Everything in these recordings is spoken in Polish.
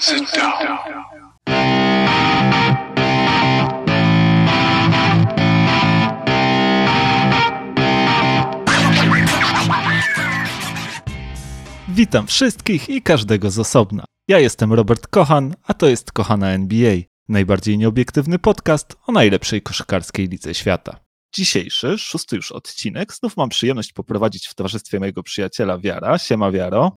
Sit down. Witam wszystkich i każdego z osobna. Ja jestem Robert Kochan, a to jest Kochana NBA, najbardziej nieobiektywny podcast o najlepszej koszykarskiej lidze świata. Dzisiejszy, szósty już odcinek, znów mam przyjemność poprowadzić w towarzystwie mojego przyjaciela Wiara. Siema Wiaro.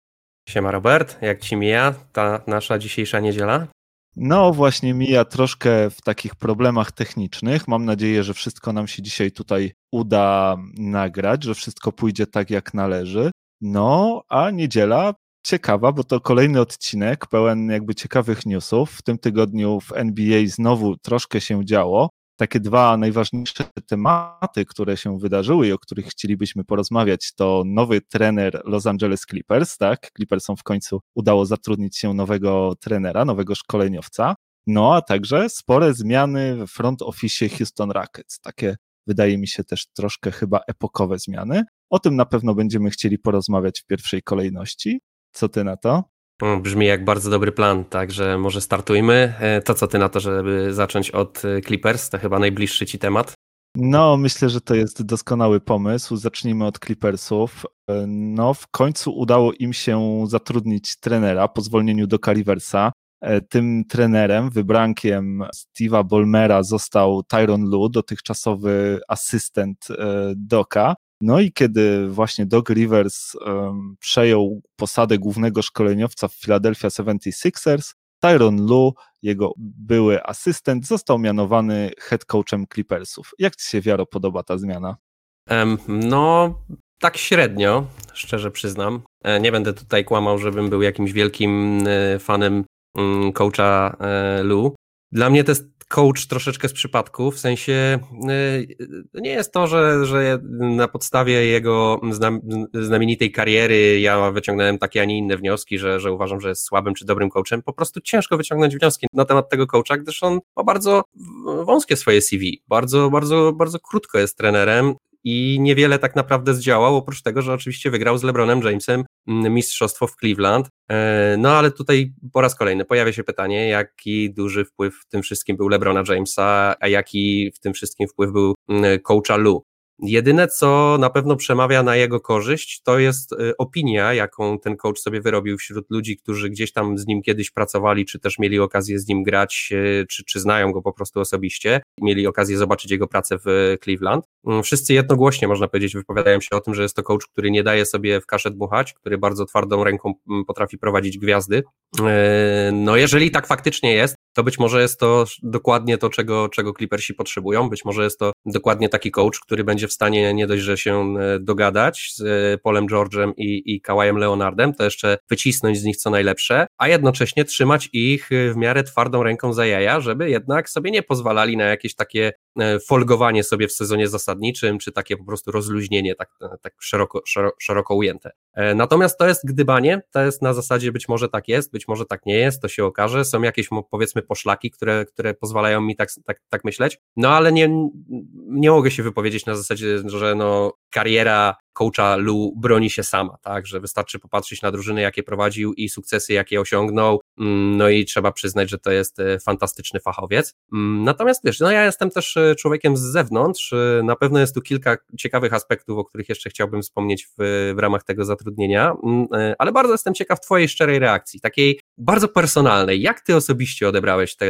Siema Robert, jak ci mija ta nasza dzisiejsza niedziela? No właśnie mija troszkę w takich problemach technicznych. Mam nadzieję, że wszystko nam się dzisiaj tutaj uda nagrać, że wszystko pójdzie tak jak należy. No, a niedziela ciekawa, bo to kolejny odcinek pełen jakby ciekawych newsów. W tym tygodniu w NBA znowu troszkę się działo. Takie dwa najważniejsze tematy, które się wydarzyły i o których chcielibyśmy porozmawiać, to nowy trener Los Angeles Clippers, tak? Clippersom w końcu udało zatrudnić się nowego trenera, nowego szkoleniowca. No, a także spore zmiany w front office Houston Rockets. Takie wydaje mi się też troszkę chyba epokowe zmiany. O tym na pewno będziemy chcieli porozmawiać w pierwszej kolejności. Co ty na to? Brzmi jak bardzo dobry plan, także może startujmy. E, to co ty na to, żeby zacząć od e, Clippers? To chyba najbliższy ci temat. No, myślę, że to jest doskonały pomysł. Zacznijmy od Clippersów. E, no, w końcu udało im się zatrudnić trenera po zwolnieniu do Caliversa. Tym trenerem, wybrankiem Steve'a Bolmera został Tyron Lu, dotychczasowy asystent Doka. No i kiedy właśnie Doc Rivers um, przejął posadę głównego szkoleniowca w Philadelphia 76ers, Tyron Lu, jego były asystent, został mianowany head coachem Clippersów. Jak ci się, Wiaro, podoba ta zmiana? Um, no, tak średnio, szczerze przyznam. E, nie będę tutaj kłamał, żebym był jakimś wielkim e, fanem mm, coacha e, Lu. Dla mnie to jest coach troszeczkę z przypadku, w sensie y, nie jest to, że, że na podstawie jego znamienitej kariery ja wyciągnąłem takie, a nie inne wnioski, że, że uważam, że jest słabym czy dobrym coachem. Po prostu ciężko wyciągnąć wnioski na temat tego coacha, gdyż on ma bardzo wąskie swoje CV, bardzo, bardzo, bardzo krótko jest trenerem i niewiele tak naprawdę zdziałał, oprócz tego, że oczywiście wygrał z LeBronem Jamesem mm, mistrzostwo w Cleveland. E, no ale tutaj po raz kolejny pojawia się pytanie, jaki duży wpływ w tym wszystkim był LeBrona Jamesa, a jaki w tym wszystkim wpływ był mm, coacha Lu. Jedyne, co na pewno przemawia na jego korzyść, to jest y, opinia, jaką ten coach sobie wyrobił wśród ludzi, którzy gdzieś tam z nim kiedyś pracowali, czy też mieli okazję z nim grać, y, czy, czy znają go po prostu osobiście, mieli okazję zobaczyć jego pracę w Cleveland. Mm, wszyscy jednogłośnie, można powiedzieć, wypowiadają się o tym, że jest to coach, który nie daje sobie w kaszę dmuchać, który bardzo twardą ręką mm, potrafi prowadzić gwiazdy. No, jeżeli tak faktycznie jest, to być może jest to dokładnie to, czego, czego Clippersi potrzebują. Być może jest to dokładnie taki coach, który będzie w stanie nie dość, że się e, dogadać z e, Polem George'em i, i Kawajem Leonardem, to jeszcze wycisnąć z nich co najlepsze, a jednocześnie trzymać ich w miarę twardą ręką za jaja, żeby jednak sobie nie pozwalali na jakieś takie folgowanie sobie w sezonie zasadniczym, czy takie po prostu rozluźnienie, tak, tak szeroko, szeroko, szeroko ujęte. Natomiast to jest gdybanie, to jest na zasadzie być może tak jest, być może tak nie jest, to się okaże. Są jakieś powiedzmy poszlaki, które, które pozwalają mi tak, tak, tak myśleć, no ale nie, nie mogę się wypowiedzieć na zasadzie, że no kariera coacha Lu broni się sama, tak, że wystarczy popatrzeć na drużyny, jakie prowadził i sukcesy, jakie osiągnął, mm, no i trzeba przyznać, że to jest e, fantastyczny fachowiec. Mm, natomiast wiesz, no ja jestem też e, człowiekiem z zewnątrz, e, na pewno jest tu kilka ciekawych aspektów, o których jeszcze chciałbym wspomnieć w, w ramach tego zatrudnienia, mm, ale bardzo jestem ciekaw twojej szczerej reakcji, takiej bardzo personalnej. Jak ty osobiście odebrałeś te,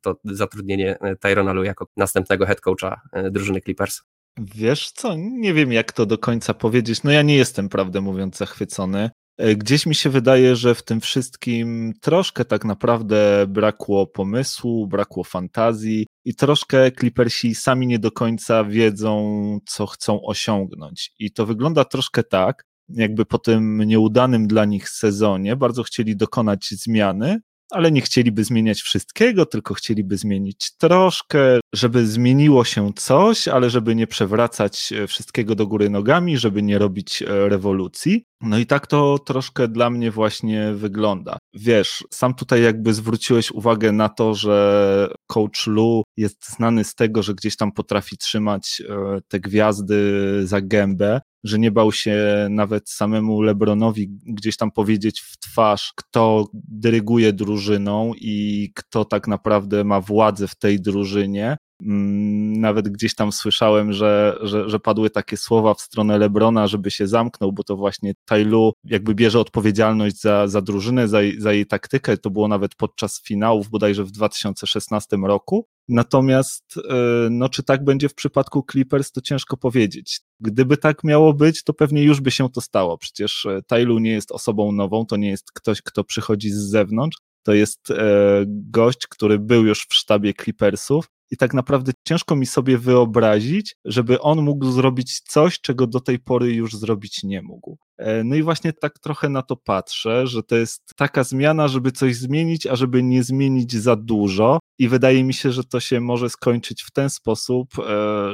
to zatrudnienie Tyrona Lu jako następnego head coacha drużyny Clippers? Wiesz co, nie wiem jak to do końca powiedzieć. No ja nie jestem, prawdę mówiąc, zachwycony. E, gdzieś mi się wydaje, że w tym wszystkim troszkę tak naprawdę brakło pomysłu, brakło fantazji i troszkę Clippersi sami nie do końca wiedzą, co chcą osiągnąć. I to wygląda troszkę tak, jakby po tym nieudanym dla nich sezonie bardzo chcieli dokonać zmiany, ale nie chcieliby zmieniać wszystkiego, tylko chcieliby zmienić troszkę, żeby zmieniło się coś, ale żeby nie przewracać e, wszystkiego do góry nogami, żeby nie robić e, rewolucji. No i tak to troszkę dla mnie właśnie wygląda. Wiesz, sam tutaj jakby zwróciłeś uwagę na to, że coach Lu jest znany z tego, że gdzieś tam potrafi trzymać e, te gwiazdy za gębę. Że nie bał się nawet samemu LeBronowi gdzieś tam powiedzieć w twarz, kto dyryguje drużyną i kto tak naprawdę ma władzę w tej drużynie. Mm, nawet gdzieś tam słyszałem, że, że, że padły takie słowa w stronę Lebrona, żeby się zamknął, bo to właśnie Tailu jakby bierze odpowiedzialność za, za drużynę, za, za jej taktykę. To było nawet podczas finałów bodajże w 2016 roku. Natomiast, e, no, czy tak będzie w przypadku Clippers, to ciężko powiedzieć. Gdyby tak miało być, to pewnie już by się to stało. Przecież e, Tailu nie jest osobą nową, to nie jest ktoś, kto przychodzi z zewnątrz. To jest e, gość, który był już w sztabie Clippersów i tak naprawdę ciężko mi sobie wyobrazić, żeby on mógł zrobić coś, czego do tej pory już zrobić nie mógł. E, no i właśnie tak trochę na to patrzę, że to jest taka zmiana, żeby coś zmienić, a żeby nie zmienić za dużo. I wydaje mi się, że to się może skończyć w ten sposób, e,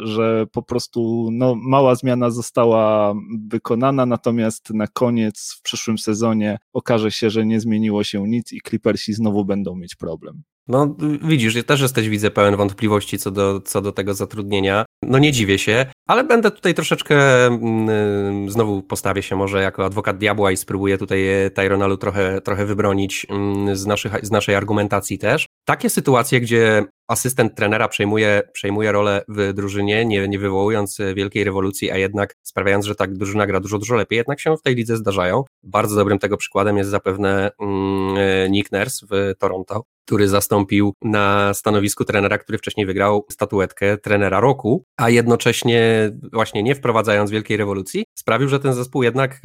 że po prostu no, mała zmiana została wykonana, natomiast na koniec w przyszłym sezonie okaże się, że nie zmieniło się nic i Clippersi znowu będą mieć problem. No widzisz, też jesteś, widzę, pełen wątpliwości co do, co do tego zatrudnienia. No nie dziwię się, ale będę tutaj troszeczkę, mm, znowu postawię się może jako adwokat diabła i spróbuję tutaj Tyronalu trochę, trochę wybronić mm, z, naszych, z naszej argumentacji też. Takie sytuacje, gdzie asystent trenera przejmuje, przejmuje rolę w drużynie, nie, nie wywołując wielkiej rewolucji, a jednak sprawiając, że tak drużyna gra dużo, dużo lepiej, jednak się w tej lidze zdarzają. Bardzo dobrym tego przykładem jest zapewne mm, Nick Nurse w Toronto, który zastąpił na stanowisku trenera, który wcześniej wygrał statuetkę trenera roku, a jednocześnie właśnie nie wprowadzając wielkiej rewolucji, sprawił, że ten zespół jednak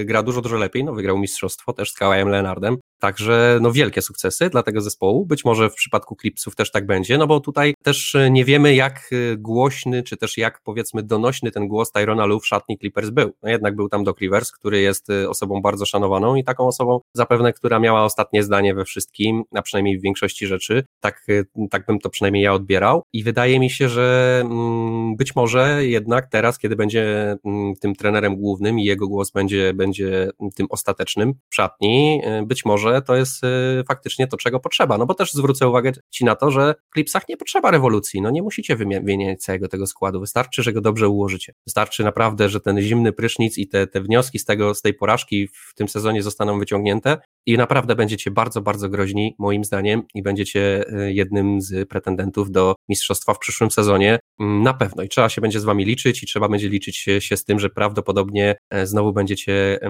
e, gra dużo, dużo lepiej, no wygrał mistrzostwo też z Kawajem Leonardem, Także no wielkie sukcesy dla tego zespołu. Być może w przypadku Clipsów też tak będzie, no bo tutaj też e, nie wiemy jak e, głośny, czy też jak powiedzmy donośny ten głos Tyrona Lue w szatni Clippers był. No jednak był tam Doc Rivers, który jest osobą bardzo szanowaną i taką osobą zapewne, która miała ostatnie zdanie we wszystkim, a przynajmniej w większości rzeczy. Tak, tak bym to przynajmniej ja odbierał i wydaje mi się, że mm, być może jednak teraz, kiedy będzie mm, tym trenerem głównym i jego głos będzie, będzie tym ostatecznym w szatni, być może to jest y, faktycznie to, czego potrzeba. No bo też zwrócę uwagę Ci na to, że w klipsach nie potrzeba rewolucji. No nie musicie wymieniać całego tego składu. Wystarczy, że go dobrze ułożycie. Wystarczy naprawdę, że ten zimny prysznic i te, te wnioski z tego, z tej porażki w tym sezonie zostaną wyciągnięte i naprawdę będziecie bardzo, bardzo groźni, moim zdaniem, i będziecie y, jednym z pretendentów do mistrzostwa w przyszłym sezonie. Mm, na pewno. I trzeba się będzie z wami liczyć i trzeba będzie liczyć się, się z tym, że prawdopodobnie e, znowu będziecie,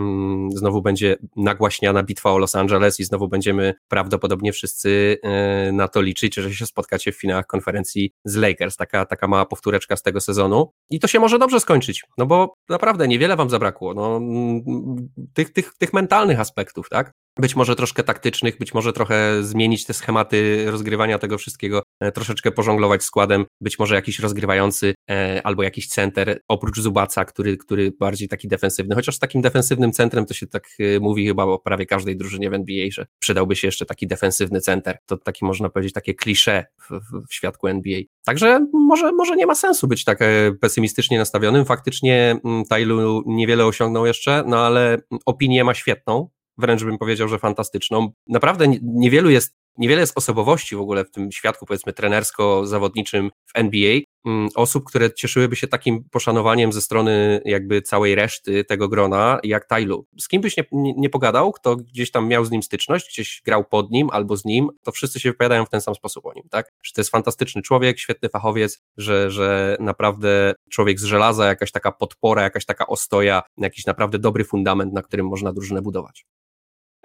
znowu będzie nagłaśniana bitwa o Los Angeles i znowu będziemy prawdopodobnie wszyscy e, na to liczyć, że się spotkacie w finałach konferencji z Lakers. Taka, taka mała powtóreczka z tego sezonu. I to się może dobrze skończyć, no bo naprawdę niewiele wam zabrakło. No, tych, tych, tych mentalnych aspektów, tak? Być może troszkę taktycznych, być może trochę zmienić te schematy rozgrywania tego wszystkiego, e, troszeczkę pożonglować składem, być może jakiś rozgrywający e, albo jakiś center, oprócz Zubaca, który, który bardziej taki defensywny, chociaż takim defensywnym centrem to się tak e, mówi chyba o prawie każdej drużynie w NBA, że przydałby się jeszcze taki defensywny center, to taki można powiedzieć takie klisze w, w, w świadku NBA. Także może, może nie ma sensu być tak pesymistycznie nastawionym, faktycznie mm, Tailu niewiele osiągnął jeszcze, no ale opinię ma świetną, wręcz bym powiedział, że fantastyczną. Naprawdę niewielu jest, niewiele jest osobowości w ogóle w tym świadku, powiedzmy, trenersko-zawodniczym w NBA, mm, osób, które cieszyłyby się takim poszanowaniem ze strony jakby całej reszty tego grona, jak Tylu. Z kim byś nie, nie, pogadał, kto gdzieś tam miał z nim styczność, gdzieś grał pod nim albo z nim, to wszyscy się wypowiadają w ten sam sposób o nim, tak? Że to jest fantastyczny człowiek, świetny fachowiec, że, że naprawdę człowiek z żelaza, jakaś taka podpora, jakaś taka ostoja, jakiś naprawdę dobry fundament, na którym można drużynę budować.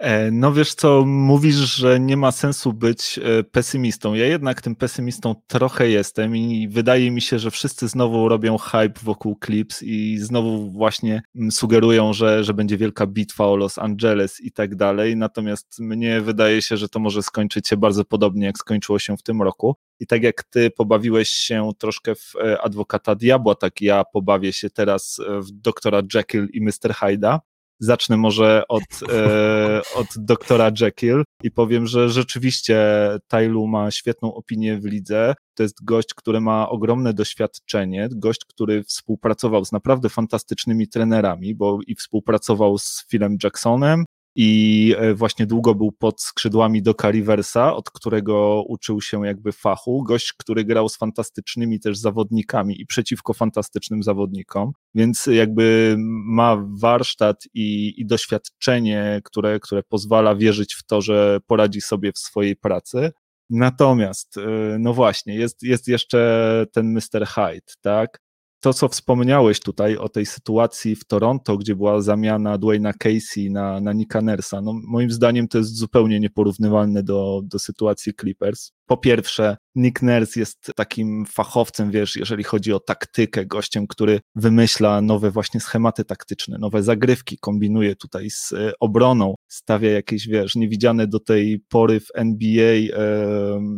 E, no wiesz co, mówisz, że nie ma sensu być e, pesymistą. Ja jednak tym pesymistą trochę jestem i wydaje mi się, że wszyscy znowu robią hype wokół Clips i znowu właśnie mm, sugerują, że, że będzie wielka bitwa o Los Angeles i tak dalej. Natomiast mnie wydaje się, że to może skończyć się bardzo podobnie, jak skończyło się w tym roku. I tak jak ty pobawiłeś się troszkę w e, adwokata diabła, tak ja pobawię się teraz w doktora Jekyll i Mr. Hyde'a. Zacznę może od, e, od doktora Jekyll i powiem, że rzeczywiście Tailu ma świetną opinię w lidze. To jest gość, który ma ogromne doświadczenie, gość, który współpracował z naprawdę fantastycznymi trenerami, bo i współpracował z Philem Jacksonem, i e, właśnie długo był pod skrzydłami do Riversa, od którego uczył się jakby fachu. Gość, który grał z fantastycznymi też zawodnikami i przeciwko fantastycznym zawodnikom, więc jakby ma warsztat i, i doświadczenie, które, które pozwala wierzyć w to, że poradzi sobie w swojej pracy. Natomiast, e, no właśnie, jest, jest jeszcze ten Mr. Hyde, tak? To, co wspomniałeś tutaj o tej sytuacji w Toronto, gdzie była zamiana Dwayna Casey na, na Nika Nersa, no moim zdaniem to jest zupełnie nieporównywalne do, do sytuacji Clippers. Po pierwsze, Nick Nurse jest takim fachowcem, wiesz, jeżeli chodzi o taktykę, gościem, który wymyśla nowe właśnie schematy taktyczne, nowe zagrywki, kombinuje tutaj z e, obroną, stawia jakieś, wiesz, niewidziane do tej pory w NBA e,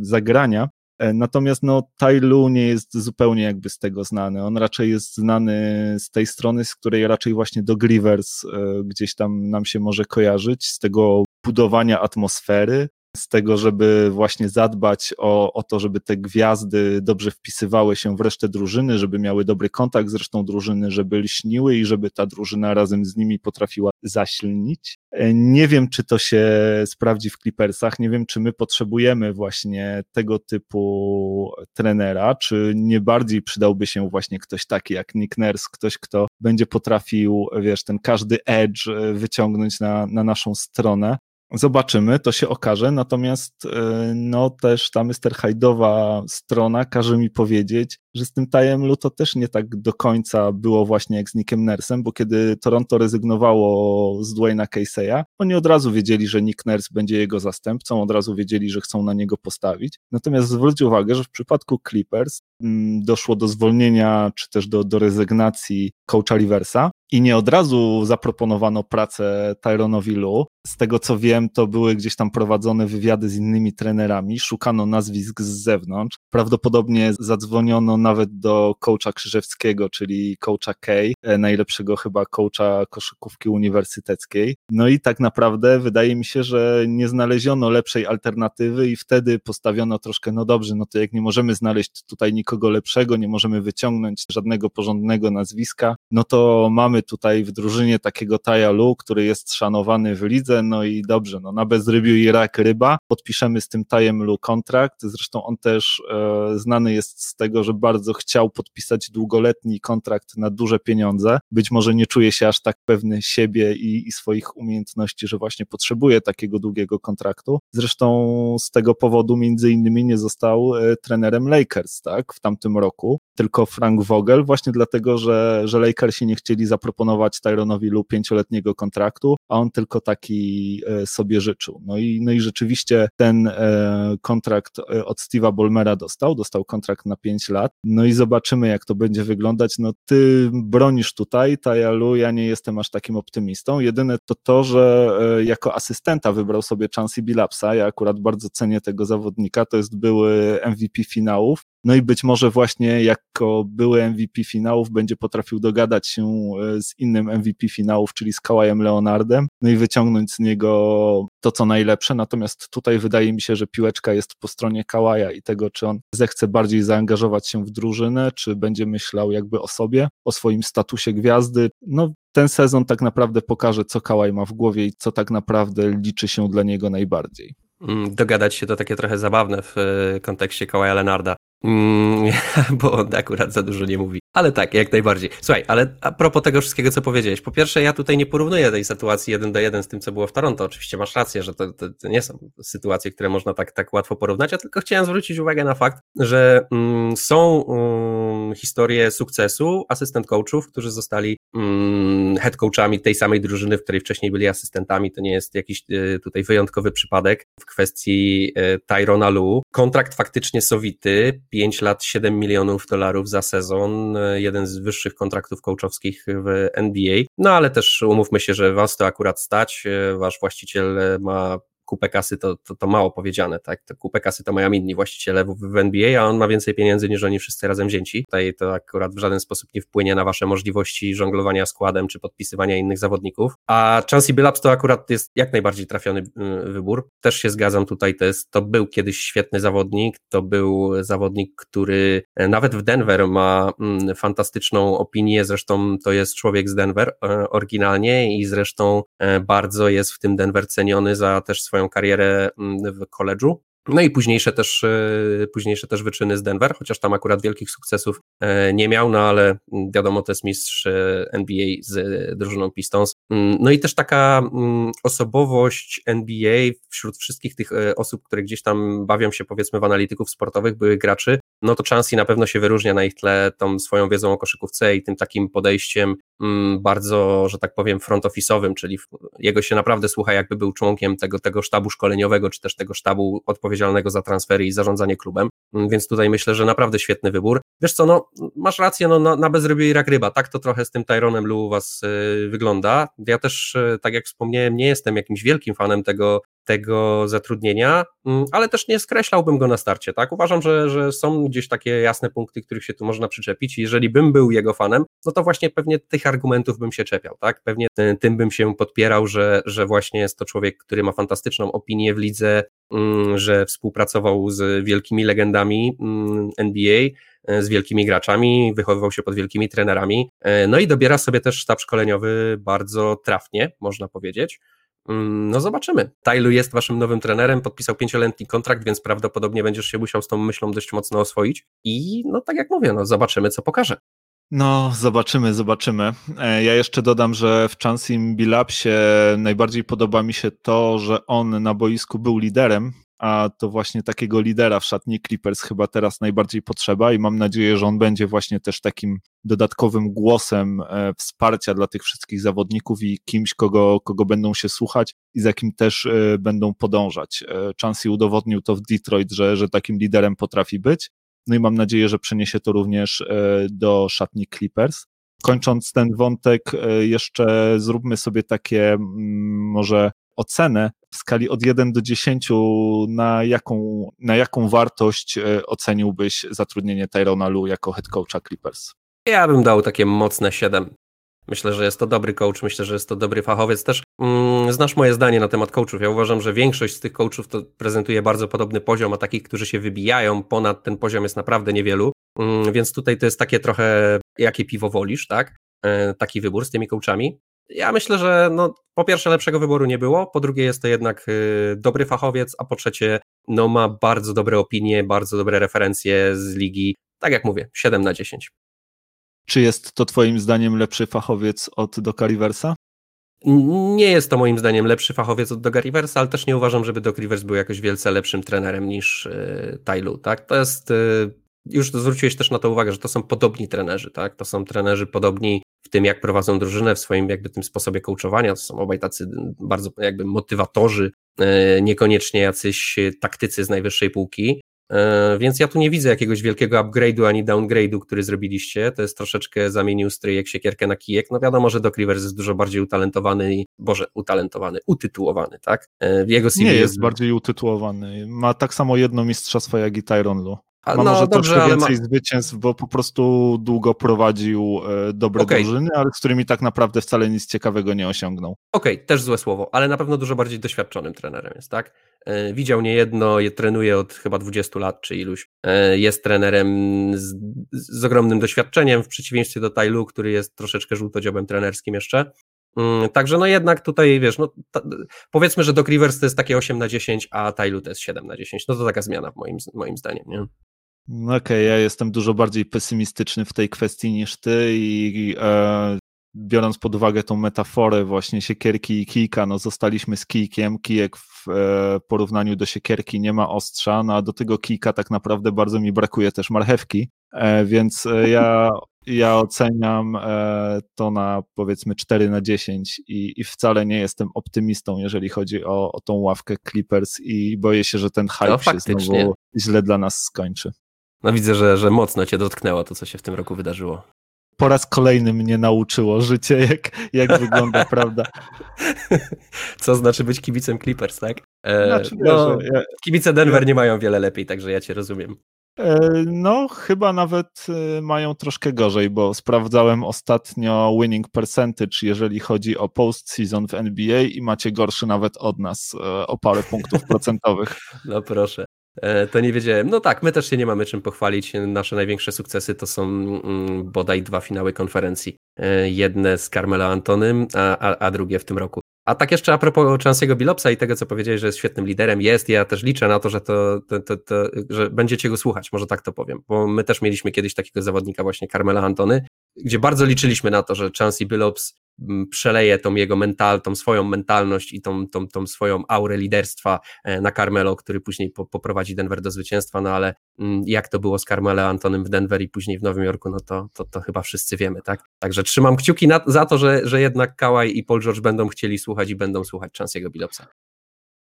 zagrania, natomiast no, Tai Lu nie jest zupełnie jakby z tego znany. On raczej jest znany z tej strony, z której raczej właśnie do Grivers e, gdzieś tam nam się może kojarzyć, z tego budowania atmosfery, z tego, żeby właśnie zadbać o, o to, żeby te gwiazdy dobrze wpisywały się w resztę drużyny, żeby miały dobry kontakt z resztą drużyny, żeby lśniły i żeby ta drużyna razem z nimi potrafiła zasilnić. E, nie wiem, czy to się sprawdzi w Clippersach, nie wiem, czy my potrzebujemy właśnie tego typu trenera, czy nie bardziej przydałby się właśnie ktoś taki jak Nick Nurse, ktoś, kto będzie potrafił, wiesz, ten każdy edge e, wyciągnąć na, na naszą stronę, Zobaczymy, to się okaże, natomiast e, no też ta Mr. Hyde'owa strona każe mi powiedzieć, że z tym Tajem to też nie tak do końca było właśnie jak z Nickiem Nersem, bo kiedy Toronto rezygnowało z Dwayna Casey'a, oni od razu wiedzieli, że Nick Nurse będzie jego zastępcą, od razu wiedzieli, że chcą na niego postawić. Natomiast zwróć uwagę, że w przypadku Clippers mm, doszło do zwolnienia, czy też do, do rezygnacji coacha Riversa, i nie od razu zaproponowano pracę Tyronowi Lu. Z tego co wiem, to były gdzieś tam prowadzone wywiady z innymi trenerami, szukano nazwisk z zewnątrz. Prawdopodobnie zadzwoniono nawet do coacha Krzyżewskiego, czyli coacha Kay, e, najlepszego chyba coacha koszykówki uniwersyteckiej. No i tak naprawdę wydaje mi się, że nie znaleziono lepszej alternatywy i wtedy postawiono troszkę, no dobrze, no to jak nie możemy znaleźć tutaj nikogo lepszego, nie możemy wyciągnąć żadnego porządnego nazwiska, no to mamy tutaj w drużynie takiego Taja Lu, który jest szanowany w lidze, no i dobrze, no na bezrybiu i rak ryba, podpiszemy z tym Tajem Lu kontrakt, zresztą on też e, znany jest z tego, że bardzo chciał podpisać długoletni kontrakt na duże pieniądze, być może nie czuje się aż tak pewny siebie i, i swoich umiejętności, że właśnie potrzebuje takiego długiego kontraktu, zresztą z tego powodu między innymi nie został e, trenerem Lakers, tak, w tamtym roku, tylko Frank Vogel, właśnie dlatego, że, że Lakersi nie chcieli zaproponować Tyronowi lub pięcioletniego kontraktu, a on tylko taki e, sobie życzył. No i, no i rzeczywiście ten e, kontrakt od Steve'a Bolmera dostał, dostał kontrakt na pięć lat, no i zobaczymy, jak to będzie wyglądać. No ty bronisz tutaj, Tajalu, ja nie jestem aż takim optymistą. Jedyne to to, że jako asystenta wybrał sobie Chansey Billapsa, ja akurat bardzo cenię tego zawodnika, to jest były MVP finałów, no i być może właśnie jako były MVP finałów będzie potrafił dogadać się e, z innym MVP finałów, czyli z Kałajem Leonardem, no i wyciągnąć z niego to, co najlepsze. Natomiast tutaj wydaje mi się, że piłeczka jest po stronie Kałaja i tego, czy on zechce bardziej zaangażować się w drużynę, czy będzie myślał jakby o sobie, o swoim statusie gwiazdy. No, ten sezon tak naprawdę pokaże, co Kałaj ma w głowie i co tak naprawdę liczy się dla niego najbardziej. Mm, dogadać się to takie trochę zabawne w e, kontekście Kałaja Lenarda. Mm, bo on akurat za dużo nie mówi. Ale tak, jak najbardziej. Słuchaj, ale a propos tego wszystkiego, co powiedziałeś. Po pierwsze, ja tutaj nie porównuję tej sytuacji jeden do jeden z tym, co było w Toronto. Oczywiście masz rację, że to, to, to nie są sytuacje, które można tak, tak łatwo porównać, a tylko chciałem zwrócić uwagę na fakt, że mm, są mm, historie sukcesu asystent coachów, którzy zostali mm, head coachami tej samej drużyny, w której wcześniej byli asystentami. To nie jest jakiś y, tutaj wyjątkowy przypadek w kwestii y, Tyrona Lu. Kontrakt faktycznie sowity, 5 lat, 7 milionów dolarów za sezon, jeden z wyższych kontraktów coachowskich w NBA. No ale też umówmy się, że was to akurat stać, wasz właściciel ma kupę kasy to, to, to mało powiedziane, tak? To kupę kasy to mają inni właściciele w, w NBA, a on ma więcej pieniędzy niż oni wszyscy razem wzięci. Tutaj to akurat w żaden sposób nie wpłynie na wasze możliwości żonglowania składem czy podpisywania innych zawodników. A Chancey Billups to akurat jest jak najbardziej trafiony y, wybór. Też się zgadzam tutaj, to, jest, to był kiedyś świetny zawodnik, to był zawodnik, który e, nawet w Denver ma mm, fantastyczną opinię, zresztą to jest człowiek z Denver e, oryginalnie i zresztą e, bardzo jest w tym Denver ceniony za też swoją karierę mm, w koledżu. No i późniejsze też, e, późniejsze też wyczyny z Denver, chociaż tam akurat wielkich sukcesów e, nie miał, no ale wiadomo, to jest mistrz e, NBA z drużyną Pistons. Mm, no i też taka mm, osobowość NBA wśród wszystkich tych osób, które gdzieś tam bawią się powiedzmy w analityków sportowych, były graczy, no to Chansey na pewno się wyróżnia na ich tle tą swoją wiedzą o koszykówce i tym takim podejściem mm, bardzo, że tak powiem, front office'owym, czyli jego się naprawdę słucha, jakby był członkiem tego, tego sztabu szkoleniowego, czy też tego sztabu odpowiedzialnego za transfery i zarządzanie klubem, mm, więc tutaj myślę, że naprawdę świetny wybór. Wiesz co, no masz rację, no na, na bezrybiej rak ryba, tak to trochę z tym Tyronem Lu u was y, wygląda. Ja też, y, tak jak wspomniałem, nie jestem jakimś wielkim fanem tego tego zatrudnienia, mm, ale też nie skreślałbym go na starcie, tak? Uważam, że, że są gdzieś takie jasne punkty, których się tu można przyczepić i jeżeli bym był jego fanem, no to właśnie pewnie tych argumentów bym się czepiał, tak? Pewnie tym bym się podpierał, że, że właśnie jest to człowiek, który ma fantastyczną opinię w lidze, mm, że współpracował z wielkimi legendami mm, NBA, e, z wielkimi graczami, wychowywał się pod wielkimi trenerami, e, no i dobiera sobie też sztab szkoleniowy bardzo trafnie, można powiedzieć. Mm, no zobaczymy. Tylu jest waszym nowym trenerem, podpisał pięcioletni kontrakt, więc prawdopodobnie będziesz się musiał z tą myślą dość mocno oswoić i no tak jak mówię, no zobaczymy co pokaże. No, zobaczymy, zobaczymy. E, ja jeszcze dodam, że w Chansim Bilapsie najbardziej podoba mi się to, że on na boisku był liderem, a to właśnie takiego lidera w szatni Clippers chyba teraz najbardziej potrzeba i mam nadzieję, że on będzie właśnie też takim dodatkowym głosem e, wsparcia dla tych wszystkich zawodników i kimś, kogo, kogo będą się słuchać i za kim też e, będą podążać. E, Chansey udowodnił to w Detroit, że, że takim liderem potrafi być. No i mam nadzieję, że przeniesie to również do szatni Clippers. Kończąc ten wątek, jeszcze zróbmy sobie takie może ocenę w skali od 1 do 10, na jaką, na jaką wartość e, oceniłbyś zatrudnienie Tyrona Lu jako head coacha Clippers? Ja bym dał takie mocne 7. Myślę, że jest to dobry coach, myślę, że jest to dobry fachowiec. Też mm, znasz moje zdanie na temat coachów. Ja uważam, że większość z tych coachów to prezentuje bardzo podobny poziom, a takich, którzy się wybijają ponad ten poziom jest naprawdę niewielu. Mm, więc tutaj to jest takie trochę, jakie piwo wolisz, tak? E, taki wybór z tymi coachami. Ja myślę, że no, po pierwsze lepszego wyboru nie było, po drugie jest to jednak y, dobry fachowiec, a po trzecie no, ma bardzo dobre opinie, bardzo dobre referencje z ligi. Tak jak mówię, 7 na 10. Czy jest to Twoim zdaniem lepszy fachowiec od Doka Riversa? Nie jest to moim zdaniem lepszy fachowiec od Doga Riversa, ale też nie uważam, żeby Doc Rivers był jakoś wielce lepszym trenerem niż y, Tailu. Tak? To jest. Y, już zwróciłeś też na to uwagę, że to są podobni trenerzy, tak? To są trenerzy podobni tym, jak prowadzą drużynę, w swoim jakby tym sposobie coachowania. To są obaj tacy bardzo jakby motywatorzy, e, niekoniecznie jacyś taktycy z najwyższej półki. E, więc ja tu nie widzę jakiegoś wielkiego upgrade'u ani downgrade'u, który zrobiliście. To jest troszeczkę zamienił stryjek siekierkę na kijek. No wiadomo, że Doc Rivers jest dużo bardziej utalentowany i, boże, utalentowany, utytułowany, tak? E, jego CV nie jest, jest bardziej utytułowany. Ma tak samo jedno mistrzostwo jak i Tyron Lu. Ma no, może dobrze, troszkę więcej ma... zwycięstw, bo po prostu długo prowadził e, dobre okay. drużyny, ale z którymi tak naprawdę wcale nic ciekawego nie osiągnął. Okej, okay, też złe słowo, ale na pewno dużo bardziej doświadczonym trenerem jest, tak? E, widział niejedno, je, trenuje od chyba 20 lat czy iluś. E, jest trenerem z, z ogromnym doświadczeniem, w przeciwieństwie do Tailu, który jest troszeczkę żółtodziobem trenerskim jeszcze. Mm, także no jednak tutaj, wiesz, no ta, powiedzmy, że Doc Rivers to jest takie 8 na 10, a Tailu to jest 7 na 10. No to taka zmiana moim, moim zdaniem, nie? No okej, okay, ja jestem dużo bardziej pesymistyczny w tej kwestii niż ty i e, biorąc pod uwagę tą metaforę właśnie siekierki i kijka, no zostaliśmy z kijkiem, kijek w e, porównaniu do siekierki nie ma ostrza, no a do tego kijka tak naprawdę bardzo mi brakuje też marchewki, e, więc e, ja, ja oceniam e, to na powiedzmy 4 na 10 i, i wcale nie jestem optymistą, jeżeli chodzi o, o tą ławkę Clippers i boję się, że ten hype no, się znowu źle dla nas skończy. No widzę, że, że mocno cię dotknęło to, co się w tym roku wydarzyło. Po raz kolejny mnie nauczyło życie, jak, jak wygląda prawda. Co znaczy być kibicem Clippers, tak? E, znaczy, no, ja... Kibice Denver nie mają wiele lepiej, także ja cię rozumiem. E, no, chyba nawet e, mają troszkę gorzej, bo sprawdzałem ostatnio winning percentage, jeżeli chodzi o postseason w NBA i macie gorszy nawet od nas e, o parę punktów procentowych. No proszę. To nie wiedziałem. No tak, my też się nie mamy czym pochwalić. Nasze największe sukcesy to są mm, bodaj dwa finały konferencji. Jedne z Carmelo Antonym, a, a, a drugie w tym roku. A tak jeszcze a propos Chance'ego Bilopsa i tego, co powiedziałeś, że jest świetnym liderem, jest, ja też liczę na to, że, to, to, to, to, że będziecie go słuchać, może tak to powiem, bo my też mieliśmy kiedyś takiego zawodnika właśnie Carmela Antony, gdzie bardzo liczyliśmy na to, że Chancey Billups mm, przeleje tą jego mental, tą swoją mentalność i tą, tą, tą swoją aurę liderstwa e, na Carmelo, który później po, poprowadzi Denver do zwycięstwa, no ale mm, jak to było z Carmelo Antonym w Denver i później w Nowym Jorku, no to, to, to chyba wszyscy wiemy, tak? Także trzymam kciuki na, za to, że, że jednak Kawhi i Paul George będą chcieli słuchać i będą słuchać Chance'ego Billupsa.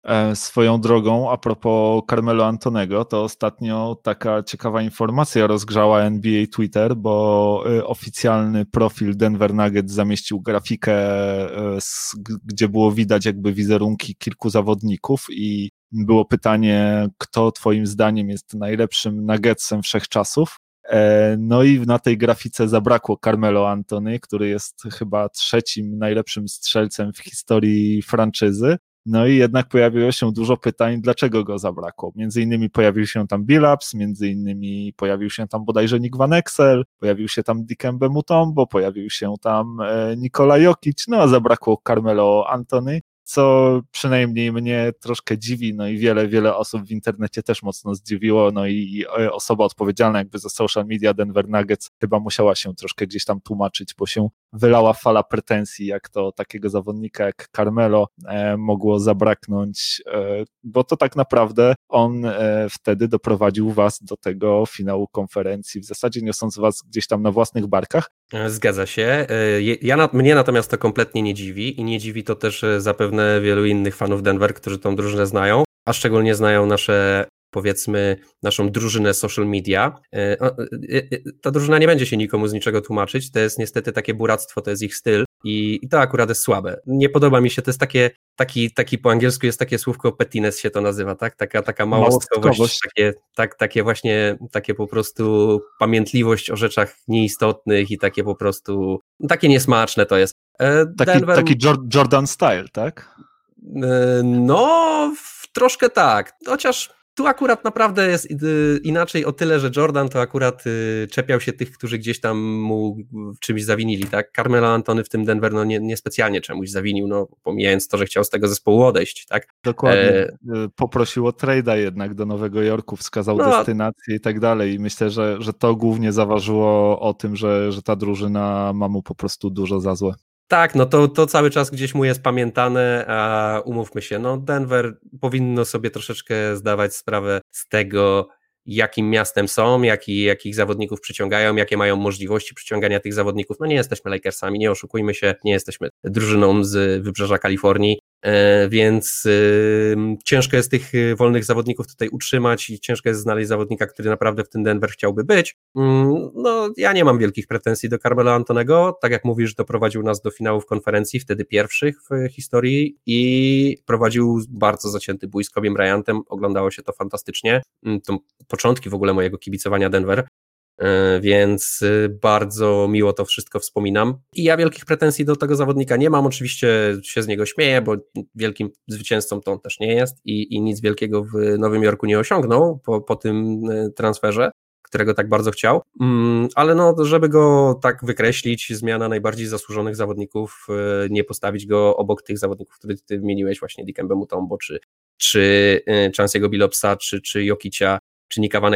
E, swoją drogą, a propos Carmelo Antonego, to ostatnio taka ciekawa informacja rozgrzała NBA Twitter, bo e, oficjalny profil Denver Nuggets zamieścił grafikę, e, gdzie było widać jakby wizerunki kilku zawodników i było pytanie, kto twoim zdaniem jest najlepszym Nuggetsem wszechczasów. No i na tej grafice zabrakło Carmelo Antony, który jest chyba trzecim najlepszym strzelcem w historii franczyzy. No i jednak pojawiło się dużo pytań, dlaczego go zabrakło. Między innymi pojawił się tam Billups, między innymi pojawił się tam bodajże Nick Van Exel, pojawił się tam Dikembe Mutombo, pojawił się tam e, Nikola Jokic, no a zabrakło Carmelo Antony co przynajmniej mnie troszkę dziwi, no i wiele, wiele osób w internecie też mocno zdziwiło, no i osoba odpowiedzialna jakby za social media Denver Nuggets chyba musiała się troszkę gdzieś tam tłumaczyć, bo się wylała fala pretensji, jak to takiego zawodnika jak Carmelo e, mogło zabraknąć, e, bo to tak naprawdę on e, wtedy doprowadził was do tego finału konferencji, w zasadzie niosąc was gdzieś tam na własnych barkach. Zgadza się. Ja, mnie natomiast to kompletnie nie dziwi i nie dziwi to też zapewne wielu innych fanów Denver, którzy tą drużynę znają, a szczególnie znają nasze powiedzmy naszą drużynę social media. Ta drużyna nie będzie się nikomu z niczego tłumaczyć, to jest niestety takie buractwo, to jest ich styl i, to akurat jest słabe. Nie podoba mi się, to jest takie, taki, taki po angielsku jest takie słówko pettiness się to nazywa, tak? Taka, taka małostkowość, takie, tak, takie właśnie, takie po prostu pamiętliwość o rzeczach nieistotnych i takie po prostu, takie niesmaczne to jest. E, taki, Denver... taki Jordan style, tak? E, no, troszkę tak, chociaż tu akurat naprawdę jest y, inaczej o tyle, że Jordan to akurat y, czepiał się tych, którzy gdzieś tam mu czymś zawinili, tak? Carmelo Antony w tym Denver no nie, niespecjalnie czemuś zawinił, no pomijając to, że chciał z tego zespołu odejść, tak? Dokładnie. E... Poprosił o trade'a jednak do Nowego Jorku, wskazał no. destynację i tak dalej i myślę, że, że to głównie zaważyło o tym, że, że ta drużyna ma mu po prostu dużo za złe. Tak, no to, to cały czas gdzieś mu jest pamiętane, a umówmy się, no Denver powinno sobie troszeczkę zdawać sprawę z tego, jakim miastem są, jaki, jakich zawodników przyciągają, jakie mają możliwości przyciągania tych zawodników. No nie jesteśmy Lakersami, nie oszukujmy się, nie jesteśmy drużyną z wybrzeża Kalifornii, więc ciężko jest tych y, wolnych zawodników tutaj utrzymać i ciężko jest znaleźć zawodnika, który naprawdę w tym Denver chciałby być. Mm, no, ja nie mam wielkich pretensji do Carmelo Antonego. Tak jak mówisz, doprowadził nas do finałów konferencji, wtedy pierwszych w historii i prowadził bardzo zacięty bój z Kobe Bryantem. Oglądało się to fantastycznie. Mm, to początki w ogóle mojego kibicowania Denver. E, więc y, bardzo miło to wszystko wspominam. I ja wielkich pretensji do tego zawodnika nie mam, oczywiście się z niego śmieję, bo wielkim zwycięzcą to on też nie jest i, i nic wielkiego w Nowym Jorku nie osiągnął po, po tym y, transferze którego tak bardzo chciał, mm, ale no, żeby go tak wykreślić, zmiana najbardziej zasłużonych zawodników, y, nie postawić go obok tych zawodników, których ty wymieniłeś, właśnie Dikembe Mutombo, czy, czy Chance'ego Bilopsa, czy, czy Jokicia, czy Nika Van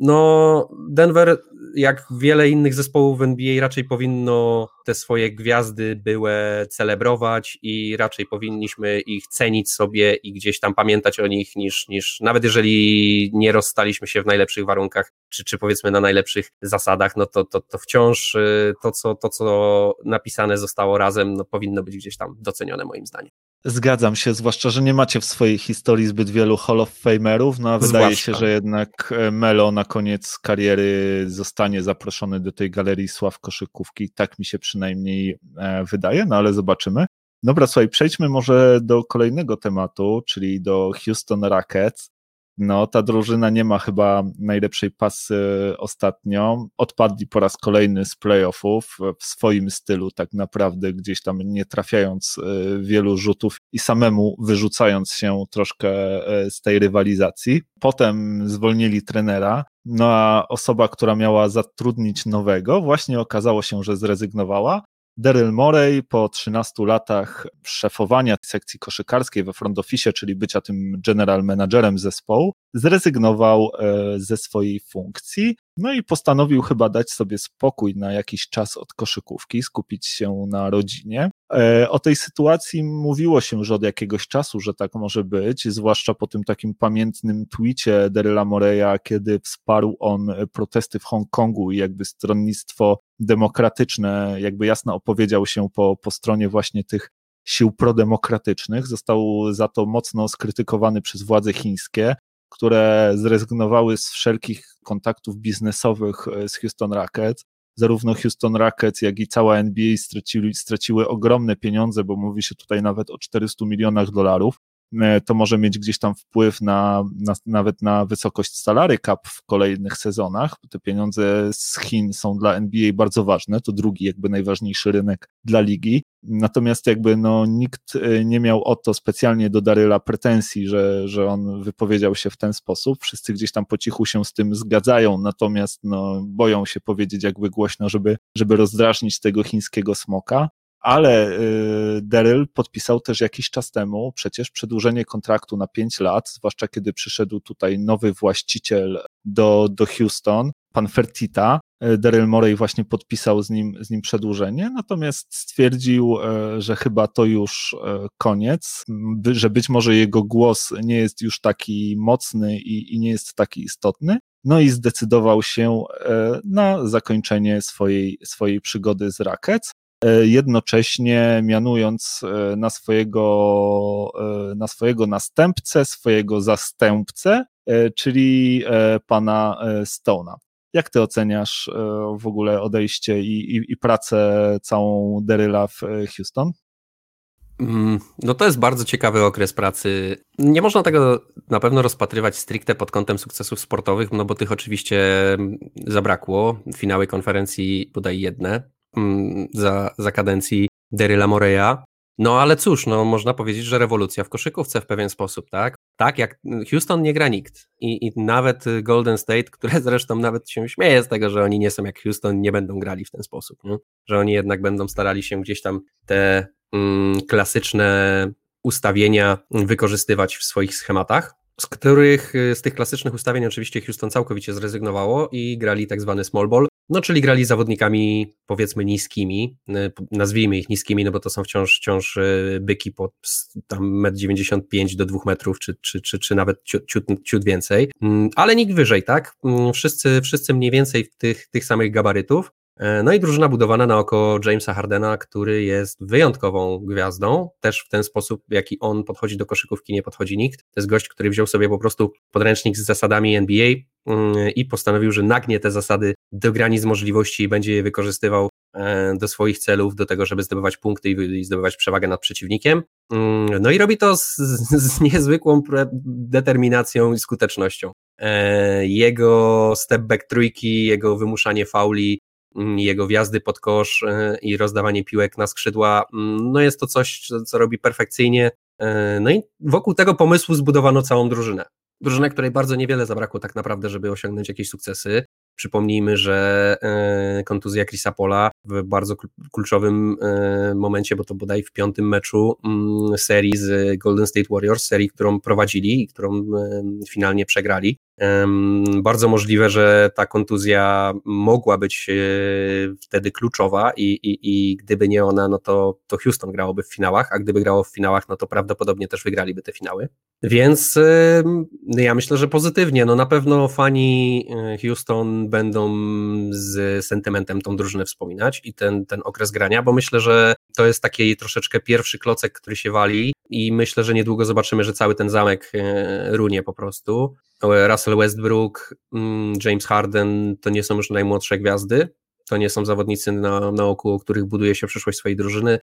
no, Denver, jak wiele innych zespołów w NBA, raczej powinno te swoje gwiazdy były celebrować i raczej powinniśmy ich cenić sobie i gdzieś tam pamiętać o nich, niż, niż nawet jeżeli nie rozstaliśmy się w najlepszych warunkach, czy, czy powiedzmy na najlepszych zasadach, no to, to, to wciąż y, to co, to, co napisane zostało razem, no powinno być gdzieś tam docenione moim zdaniem. Zgadzam się, zwłaszcza, że nie macie w swojej historii zbyt wielu Hall of Famerów, no a wydaje się, że jednak e, Melo na koniec kariery zostanie zaproszony do tej galerii sław koszykówki. Tak mi się przynajmniej e, wydaje, no ale zobaczymy. Dobra, słuchaj, przejdźmy może do kolejnego tematu, czyli do Houston Rockets. No, ta drużyna nie ma chyba najlepszej pasy ostatnio. Odpadli po raz kolejny z playoffów w swoim stylu, tak naprawdę, gdzieś tam nie trafiając e, wielu rzutów i samemu wyrzucając się troszkę e, z tej rywalizacji. Potem zwolnili trenera, no a osoba, która miała zatrudnić nowego, właśnie okazało się, że zrezygnowała. Daryl Morey po 13 latach szefowania sekcji koszykarskiej we front office, czyli bycia tym general managerem zespołu, zrezygnował e, ze swojej funkcji, no i postanowił chyba dać sobie spokój na jakiś czas od koszykówki, skupić się na rodzinie. E, o tej sytuacji mówiło się już od jakiegoś czasu, że tak może być, zwłaszcza po tym takim pamiętnym twicie Daryla Moreya, kiedy wsparł on protesty w Hongkongu i jakby stronnictwo demokratyczne, jakby jasno opowiedział się po, po stronie właśnie tych sił prodemokratycznych. Został za to mocno skrytykowany przez władze chińskie które zrezygnowały z wszelkich kontaktów biznesowych e, z Houston Rockets. Zarówno Houston Rockets, jak i cała NBA straciły, straciły ogromne pieniądze, bo mówi się tutaj nawet o 400 milionach dolarów. E, to może mieć gdzieś tam wpływ na, na, nawet na wysokość salary cap w kolejnych sezonach. Te pieniądze z Chin są dla NBA bardzo ważne, to drugi jakby najważniejszy rynek dla ligi. Natomiast jakby no, nikt e, nie miał o to specjalnie do Daryla pretensji, że, że on wypowiedział się w ten sposób. Wszyscy gdzieś tam po cichu się z tym zgadzają, natomiast no, boją się powiedzieć jakby głośno, żeby, żeby rozdrażnić tego chińskiego smoka ale y, Daryl podpisał też jakiś czas temu przecież przedłużenie kontraktu na 5 lat, zwłaszcza kiedy przyszedł tutaj nowy właściciel do, do Houston, pan Fertita. Y, Daryl Morey właśnie podpisał z nim, z nim przedłużenie, natomiast stwierdził, y, że chyba to już koniec, że być może jego głos nie jest już taki mocny i, i nie jest taki istotny. No i zdecydował się na zakończenie swojej, swojej przygody z Rackets. E, jednocześnie mianując e, na swojego, e, na swojego następcę, swojego zastępcę, czyli pana Stone'a. Jak ty oceniasz w ogóle odejście i, i, i pracę całą Deryla w Houston? Mm, no to jest bardzo ciekawy okres pracy. Nie można tego na pewno rozpatrywać stricte pod kątem sukcesów sportowych, no bo tych oczywiście zabrakło. Finały konferencji bodaj jedne. Mm, za, za kadencji Deryla Moreya. No ale cóż, no można powiedzieć, że rewolucja w koszykówce w pewien sposób, tak? Tak, jak Houston nie gra nikt I, i nawet Golden State, które zresztą nawet się śmieje z tego, że oni nie są jak Houston, nie będą grali w ten sposób, nie? że oni jednak będą starali się gdzieś tam te mm, klasyczne ustawienia wykorzystywać w swoich schematach z których z tych klasycznych ustawień oczywiście Houston całkowicie zrezygnowało i grali tak zwany small ball, no czyli grali zawodnikami powiedzmy niskimi, y, nazwijmy ich niskimi, no bo to są wciąż, wciąż y, byki po tam 1,95 m do 2 metrów, czy, czy, czy, czy nawet ciut, ciut, ciut więcej, mm, ale nikt wyżej, tak? Mm, wszyscy, wszyscy mniej więcej tych, tych samych gabarytów. E, no i drużyna budowana na oko Jamesa Hardena, który jest wyjątkową gwiazdą, też w ten sposób, w jaki on podchodzi do koszykówki, nie podchodzi nikt. To jest gość, który wziął sobie po prostu podręcznik z zasadami NBA mm, i postanowił, że nagnie te zasady do granic możliwości i będzie je wykorzystywał e, do swoich celów, do tego, żeby zdobywać punkty i zdobywać przewagę nad przeciwnikiem. Mm, no i robi to z, z niezwykłą determinacją i skutecznością. E, jego step back trójki, jego wymuszanie fauli, jego wjazdy pod kosz e, i rozdawanie piłek na skrzydła, mm, no jest to coś, co robi perfekcyjnie. E, no i wokół tego pomysłu zbudowano całą drużynę. Drużynę, której bardzo niewiele zabrakło tak naprawdę, żeby osiągnąć jakieś sukcesy. Przypomnijmy, że e, kontuzja Chrisa Pola w bardzo kluczowym momencie, bo to bodaj w piątym meczu mm, serii z Golden State Warriors, serii, którą prowadzili i którą finalnie przegrali. Bardzo możliwe, że ta kontuzja mogła być e, wtedy kluczowa i, i, i gdyby nie ona, no to, to Houston grałoby w finałach, a gdyby grało w finałach, no to prawdopodobnie też wygraliby te finały. Więc ja myślę, że pozytywnie. No na pewno fani e, Houston będą z sentymentem tą drużynę wspominać i ten, ten okres grania, bo myślę, że to jest taki troszeczkę pierwszy klocek, który się wali i myślę, że niedługo zobaczymy, że cały ten zamek e, runie po prostu. Russell Westbrook, mm, James Harden to nie są już najmłodsze gwiazdy, to nie są zawodnicy na, na oku, których buduje się przyszłość swojej drużyny.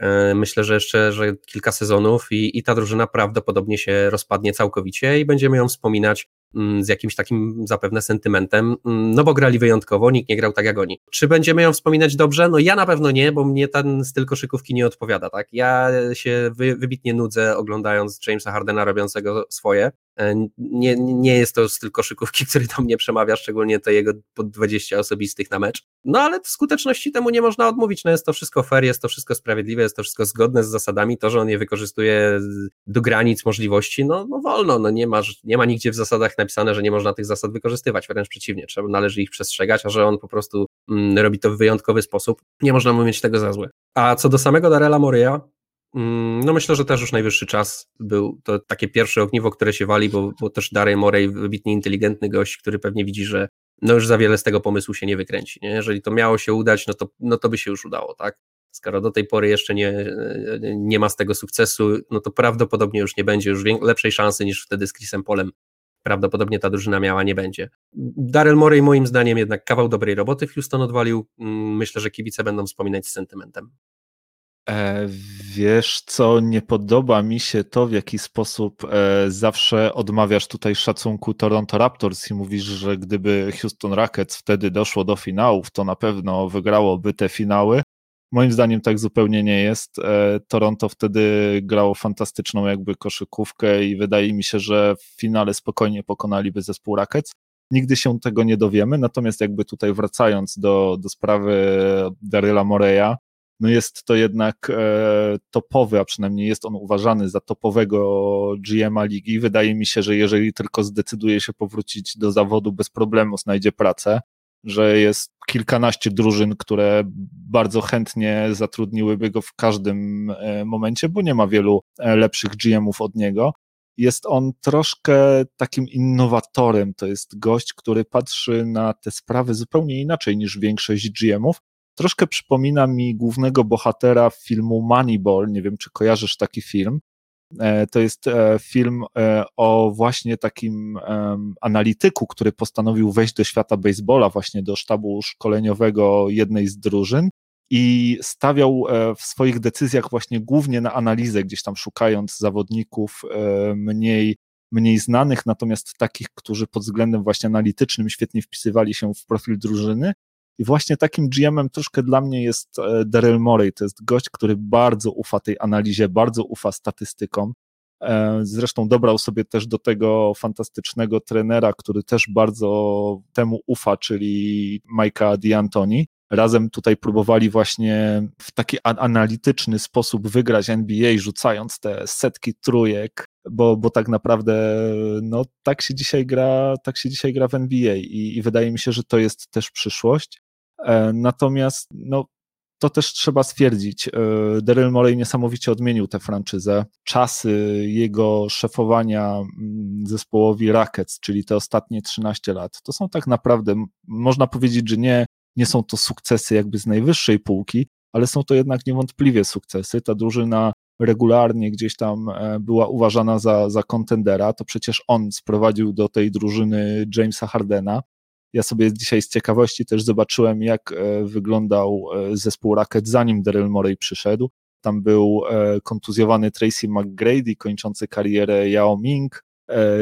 E, myślę, że jeszcze że kilka sezonów i, i ta drużyna prawdopodobnie się rozpadnie całkowicie i będziemy ją wspominać mm, z jakimś takim zapewne sentymentem, mm, no bo grali wyjątkowo, nikt nie grał tak jak oni. Czy będziemy ją wspominać dobrze? No ja na pewno nie, bo mnie ten styl koszykówki nie odpowiada, tak? Ja się wy, wybitnie nudzę oglądając Jamesa Hardena robiącego swoje, E, nie, nie jest to styl koszykówki, który do mnie przemawia, szczególnie te jego pod 20 osobistych na mecz. No ale skuteczności temu nie można odmówić. No jest to wszystko fair, jest to wszystko sprawiedliwe, jest to wszystko zgodne z zasadami. To, że on je wykorzystuje do granic możliwości, no, no wolno. No nie, ma, nie ma nigdzie w zasadach napisane, że nie można tych zasad wykorzystywać. Wręcz przeciwnie, trzeba, należy ich przestrzegać, a że on po prostu mm, robi to w wyjątkowy sposób, nie można mu mieć tego za złe. A co do samego Darela Moria, no myślę, że też już najwyższy czas był to takie pierwsze ogniwo, które się wali, bo, bo też Darej Morey, wybitnie inteligentny gość, który pewnie widzi, że no już za wiele z tego pomysłu się nie wykręci. Nie? Jeżeli to miało się udać, no to, no to by się już udało, tak? Skoro do tej pory jeszcze nie, nie ma z tego sukcesu, no to prawdopodobnie już nie będzie już lepszej szansy niż wtedy z Chrisem Polem. Prawdopodobnie ta drużyna miała, nie będzie. Daryl Morey moim zdaniem jednak kawał dobrej roboty w Houston odwalił. Mm, myślę, że kibice będą wspominać z sentymentem. E, wiesz co, nie podoba mi się to, w jaki sposób e, zawsze odmawiasz tutaj szacunku Toronto Raptors i mówisz, że gdyby Houston Rockets wtedy doszło do finałów, to na pewno wygrałoby te finały. Moim zdaniem tak zupełnie nie jest. E, Toronto wtedy grało fantastyczną jakby koszykówkę i wydaje mi się, że w finale spokojnie pokonaliby zespół Rockets. Nigdy się tego nie dowiemy, natomiast jakby tutaj wracając do, do sprawy Daryla Moreya, no jest to jednak e, topowy, a przynajmniej jest on uważany za topowego GM-a ligi. Wydaje mi się, że jeżeli tylko zdecyduje się powrócić do zawodu bez problemu, znajdzie pracę, że jest kilkanaście drużyn, które bardzo chętnie zatrudniłyby go w każdym e, momencie, bo nie ma wielu e, lepszych GM-ów od niego. Jest on troszkę takim innowatorem. To jest gość, który patrzy na te sprawy zupełnie inaczej niż większość GM-ów Troszkę przypomina mi głównego bohatera filmu Moneyball. Nie wiem, czy kojarzysz taki film. E, to jest e, film e, o właśnie takim analityku, który postanowił wejść do świata baseballa, właśnie do sztabu szkoleniowego jednej z drużyn i stawiał w swoich decyzjach właśnie głównie na analizę, gdzieś tam szukając zawodników mniej, mniej znanych, natomiast takich, którzy pod względem właśnie analitycznym świetnie wpisywali się w profil drużyny i właśnie takim GM-em troszkę dla mnie jest e, Daryl Morey. To jest gość, który bardzo ufa tej analizie, bardzo ufa statystykom. E, zresztą dobrał sobie też do tego fantastycznego trenera, który też bardzo temu ufa, czyli Majka D'Antoni. Razem tutaj próbowali właśnie w taki analityczny sposób wygrać NBA, rzucając te setki trójek, bo, bo tak naprawdę no, tak się dzisiaj gra, tak się dzisiaj gra w NBA i, i wydaje mi się, że to jest też przyszłość. E, natomiast no, to też trzeba stwierdzić. E, Daryl Morey niesamowicie odmienił tę franczyzę. Czasy jego szefowania mm, zespołowi Rackets, czyli te ostatnie 13 lat, to są tak naprawdę, można powiedzieć, że nie, nie są to sukcesy jakby z najwyższej półki, ale są to jednak niewątpliwie sukcesy. Ta drużyna regularnie gdzieś tam e, była uważana za, za kontendera, to przecież on sprowadził do tej drużyny Jamesa Hardena. Ja sobie dzisiaj z ciekawości też zobaczyłem, jak e, wyglądał e, zespół Racket zanim Daryl Morey przyszedł. Tam był kontuzjowany Tracy McGrady, kończący karierę Yao Ming,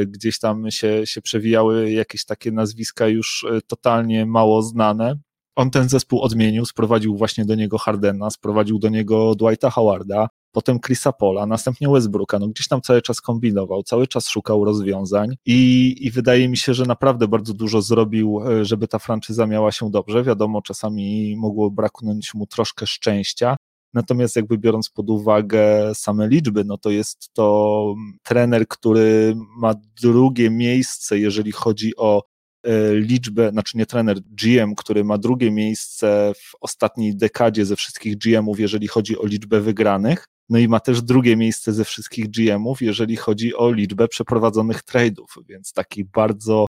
gdzieś tam się, się przewijały jakieś takie nazwiska już totalnie mało znane. On ten zespół odmienił, sprowadził właśnie do niego Hardena, sprowadził do niego Dwighta Howarda, potem Chrisa Pola, następnie Westbrooka, no gdzieś tam cały czas kombinował, cały czas szukał rozwiązań i, i wydaje mi się, że naprawdę bardzo dużo zrobił, e, żeby ta franczyza miała się dobrze. Wiadomo, czasami mogło braknąć mu troszkę szczęścia, Natomiast jakby biorąc pod uwagę same liczby, no to jest to trener, który ma drugie miejsce, jeżeli chodzi o e, liczbę, znaczy nie trener, GM, który ma drugie miejsce w ostatniej dekadzie ze wszystkich GM-ów, jeżeli chodzi o liczbę wygranych. No i ma też drugie miejsce ze wszystkich GM-ów, jeżeli chodzi o liczbę przeprowadzonych trade'ów, więc taki bardzo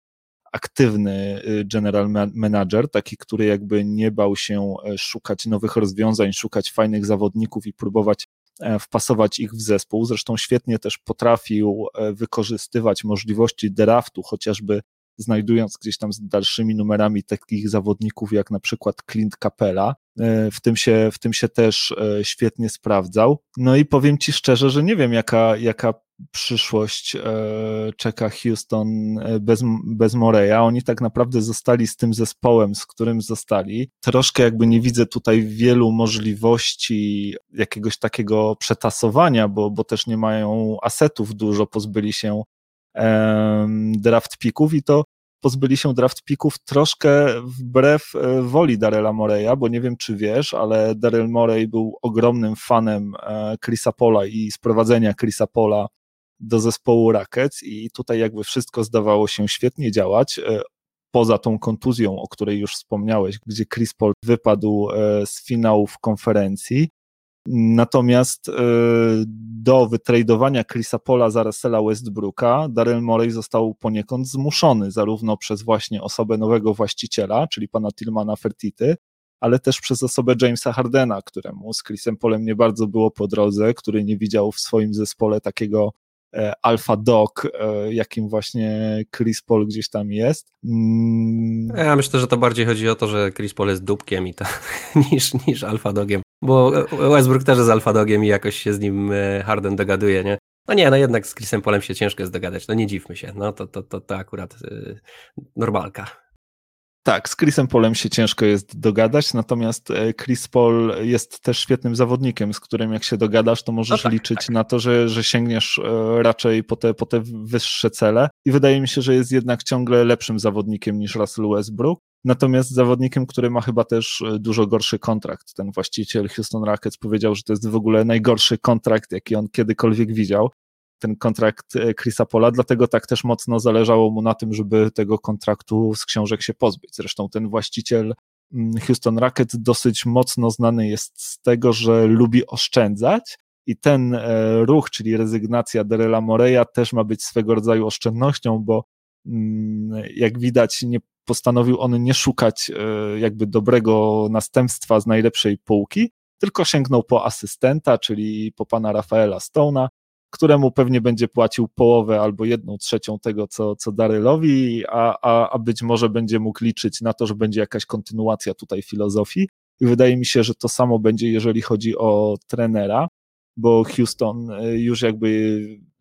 aktywny y, general manager, taki, który jakby nie bał się e, szukać nowych rozwiązań, szukać fajnych zawodników i próbować e, wpasować ich w zespół. Zresztą świetnie też potrafił e, wykorzystywać możliwości draftu, chociażby znajdując gdzieś tam z dalszymi numerami takich zawodników jak na przykład Clint Capella. E, w tym się, w tym się też e, świetnie sprawdzał. No i powiem Ci szczerze, że nie wiem, jaka, jaka przyszłość e, czeka Houston bez, bez Moreya. Oni tak naprawdę zostali z tym zespołem, z którym zostali. Troszkę jakby nie widzę tutaj wielu możliwości jakiegoś takiego przetasowania, bo, bo też nie mają asetów dużo, pozbyli się draft picków i to pozbyli się draft picków troszkę wbrew e, woli Darela Moreya, bo nie wiem czy wiesz, ale Daryl Morey był ogromnym fanem e, Chrisa Pola i sprowadzenia Chrisa Pola do zespołu Rockets i tutaj jakby wszystko zdawało się świetnie działać e, poza tą kontuzją, o której już wspomniałeś, gdzie Chris Paul wypadł z finałów konferencji, Natomiast e, do wytradowania Chrisa Pola za Russella Westbrooka Daryl Morey został poniekąd zmuszony zarówno przez właśnie osobę nowego właściciela, czyli pana Tillmana Fertity, ale też przez osobę Jamesa Hardena, któremu z Chrisem Polem nie bardzo było po drodze, który nie widział w swoim zespole takiego e, alfa dog, e, jakim właśnie Chris Paul gdzieś tam jest. Mm. Ja myślę, że to bardziej chodzi o to, że Chris Paul jest dupkiem i to, niż, niż alfa dogiem. Bo Westbrook też jest alfadogiem i jakoś się z nim e, Harden dogaduje, nie? No nie, no jednak z Chrisem Polem się ciężko jest dogadać, no nie dziwmy się, no to, to, to, to akurat yy, normalka. Tak, z Chrisem Polem się ciężko jest dogadać, natomiast e, Chris Paul jest też świetnym zawodnikiem, z którym jak się dogadasz, to możesz no tak, liczyć tak. na to, że, że sięgniesz raczej po te, po te wyższe cele i wydaje mi się, że jest jednak ciągle lepszym zawodnikiem niż Russell Westbrook. Natomiast zawodnikiem, który ma chyba też e, dużo gorszy kontrakt. Ten właściciel Houston Rockets powiedział, że to jest w ogóle najgorszy kontrakt, jaki on kiedykolwiek widział. Ten kontrakt e, Chrisa Pola, dlatego tak też mocno zależało mu na tym, żeby tego kontraktu z książek się pozbyć. Zresztą ten właściciel mm, Houston Rockets dosyć mocno znany jest z tego, że lubi oszczędzać i ten e, ruch, czyli rezygnacja Derela Moreya też ma być swego rodzaju oszczędnością, bo mm, jak widać nie postanowił on nie szukać e, jakby dobrego następstwa z najlepszej półki, tylko sięgnął po asystenta, czyli po pana Rafaela Stone'a, któremu pewnie będzie płacił połowę albo jedną trzecią tego, co, co Darylowi, a, a, a być może będzie mógł liczyć na to, że będzie jakaś kontynuacja tutaj filozofii. I wydaje mi się, że to samo będzie, jeżeli chodzi o trenera, bo Houston e, już jakby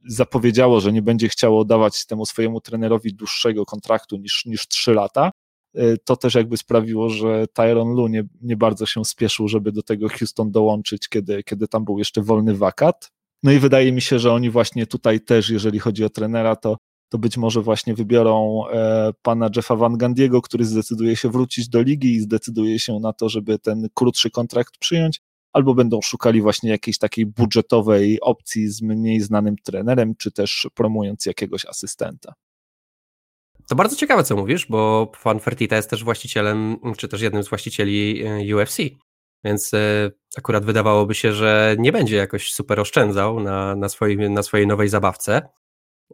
zapowiedziało, że nie będzie chciało dawać temu swojemu trenerowi dłuższego kontraktu niż, niż 3 lata, y, to też jakby sprawiło, że Tyron Lu nie, nie bardzo się spieszył, żeby do tego Houston dołączyć, kiedy, kiedy tam był jeszcze wolny wakat. No i wydaje mi się, że oni właśnie tutaj też, jeżeli chodzi o trenera, to, to być może właśnie wybiorą e, pana Jeffa Van Gandiego, który zdecyduje się wrócić do ligi i zdecyduje się na to, żeby ten krótszy kontrakt przyjąć, albo będą szukali właśnie jakiejś takiej budżetowej opcji z mniej znanym trenerem, czy też promując jakiegoś asystenta. To bardzo ciekawe, co mówisz, bo Fan Fertita jest też właścicielem, czy też jednym z właścicieli e, UFC, więc e, akurat wydawałoby się, że nie będzie jakoś super oszczędzał na, na, swojej, na swojej nowej zabawce,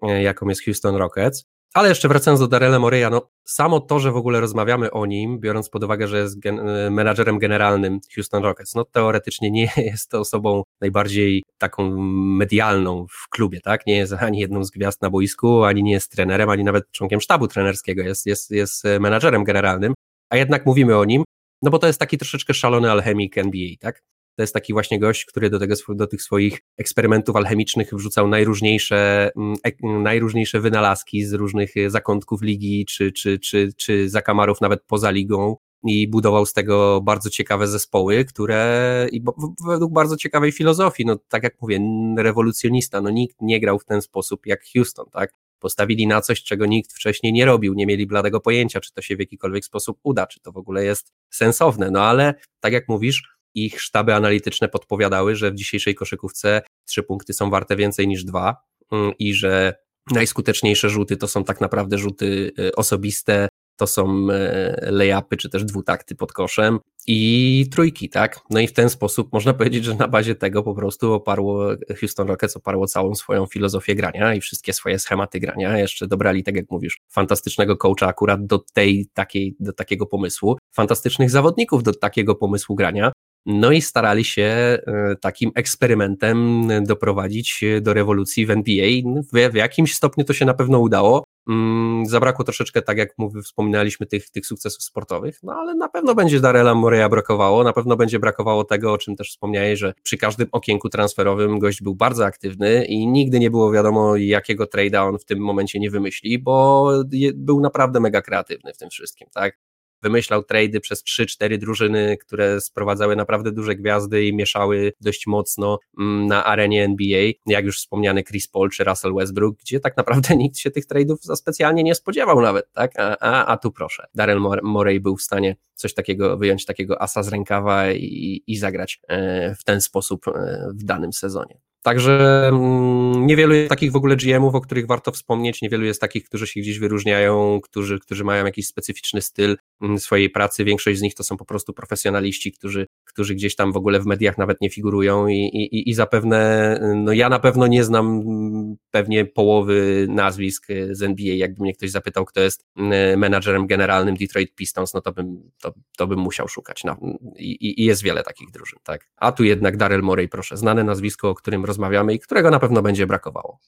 e, jaką jest Houston Rockets. Ale jeszcze wracając do Darela Moreya, no samo to, że w ogóle rozmawiamy o nim, biorąc pod uwagę, że jest gen e, menadżerem generalnym Houston Rockets, no teoretycznie nie jest to osobą najbardziej taką medialną w klubie, tak? Nie jest ani jedną z gwiazd na boisku, ani nie jest trenerem, ani nawet członkiem sztabu trenerskiego, jest, jest, jest menadżerem generalnym, a jednak mówimy o nim, no bo to jest taki troszeczkę szalony alchemik NBA, tak? To jest taki właśnie gość, który do, tego, do tych swoich eksperymentów alchemicznych wrzucał najróżniejsze, mm, najróżniejsze wynalazki z różnych zakątków ligi, czy, czy, czy, czy zakamarów nawet poza ligą i budował z tego bardzo ciekawe zespoły, które i według bardzo ciekawej filozofii, no tak jak mówię, rewolucjonista, no nikt nie grał w ten sposób jak Houston, tak? Postawili na coś, czego nikt wcześniej nie robił, nie mieli bladego pojęcia, czy to się w jakikolwiek sposób uda, czy to w ogóle jest sensowne, no ale tak jak mówisz, ich sztaby analityczne podpowiadały, że w dzisiejszej koszykówce trzy punkty są warte więcej niż dwa mm, i że najskuteczniejsze rzuty to są tak naprawdę rzuty y, osobiste, to są y, layupy czy też dwutakty pod koszem i trójki, tak? No i w ten sposób można powiedzieć, że na bazie tego po prostu oparło Houston Rockets oparło całą swoją filozofię grania i wszystkie swoje schematy grania. Jeszcze dobrali, tak jak mówisz, fantastycznego coacha akurat do tej takiej, do takiego pomysłu, fantastycznych zawodników do takiego pomysłu grania. No i starali się e, takim eksperymentem doprowadzić do rewolucji w NBA. W, w jakimś stopniu to się na pewno udało. Mm, zabrakło troszeczkę, tak jak mówię, wspominaliśmy, tych, tych sukcesów sportowych, no ale na pewno będzie Darela Moreya brakowało, na pewno będzie brakowało tego, o czym też wspomniałeś, że przy każdym okienku transferowym gość był bardzo aktywny i nigdy nie było wiadomo, jakiego trade'a on w tym momencie nie wymyśli, bo był naprawdę mega kreatywny w tym wszystkim, tak? Wymyślał trady przez 3-4 drużyny, które sprowadzały naprawdę duże gwiazdy i mieszały dość mocno mm, na arenie NBA, jak już wspomniany Chris Paul czy Russell Westbrook, gdzie tak naprawdę nikt się tych tradeów za specjalnie nie spodziewał nawet, tak? A, a, a tu proszę, Daryl Morey był w stanie coś takiego, wyjąć takiego asa z rękawa i, i zagrać e, w ten sposób e, w danym sezonie. Także mm, niewielu jest takich w ogóle GM-ów, o których warto wspomnieć, niewielu jest takich, którzy się gdzieś wyróżniają, którzy, którzy mają jakiś specyficzny styl swojej pracy. Większość z nich to są po prostu profesjonaliści, którzy, którzy gdzieś tam w ogóle w mediach nawet nie figurują i, i, i zapewne, no ja na pewno nie znam mm, pewnie połowy nazwisk z NBA. Jakby mnie ktoś zapytał, kto jest menadżerem generalnym Detroit Pistons, no to bym, to, to bym musiał szukać. No, i, I jest wiele takich drużyn, tak. A tu jednak Daryl Morey, proszę, znane nazwisko, o którym rozmawiamy i którego na pewno będzie brakowało.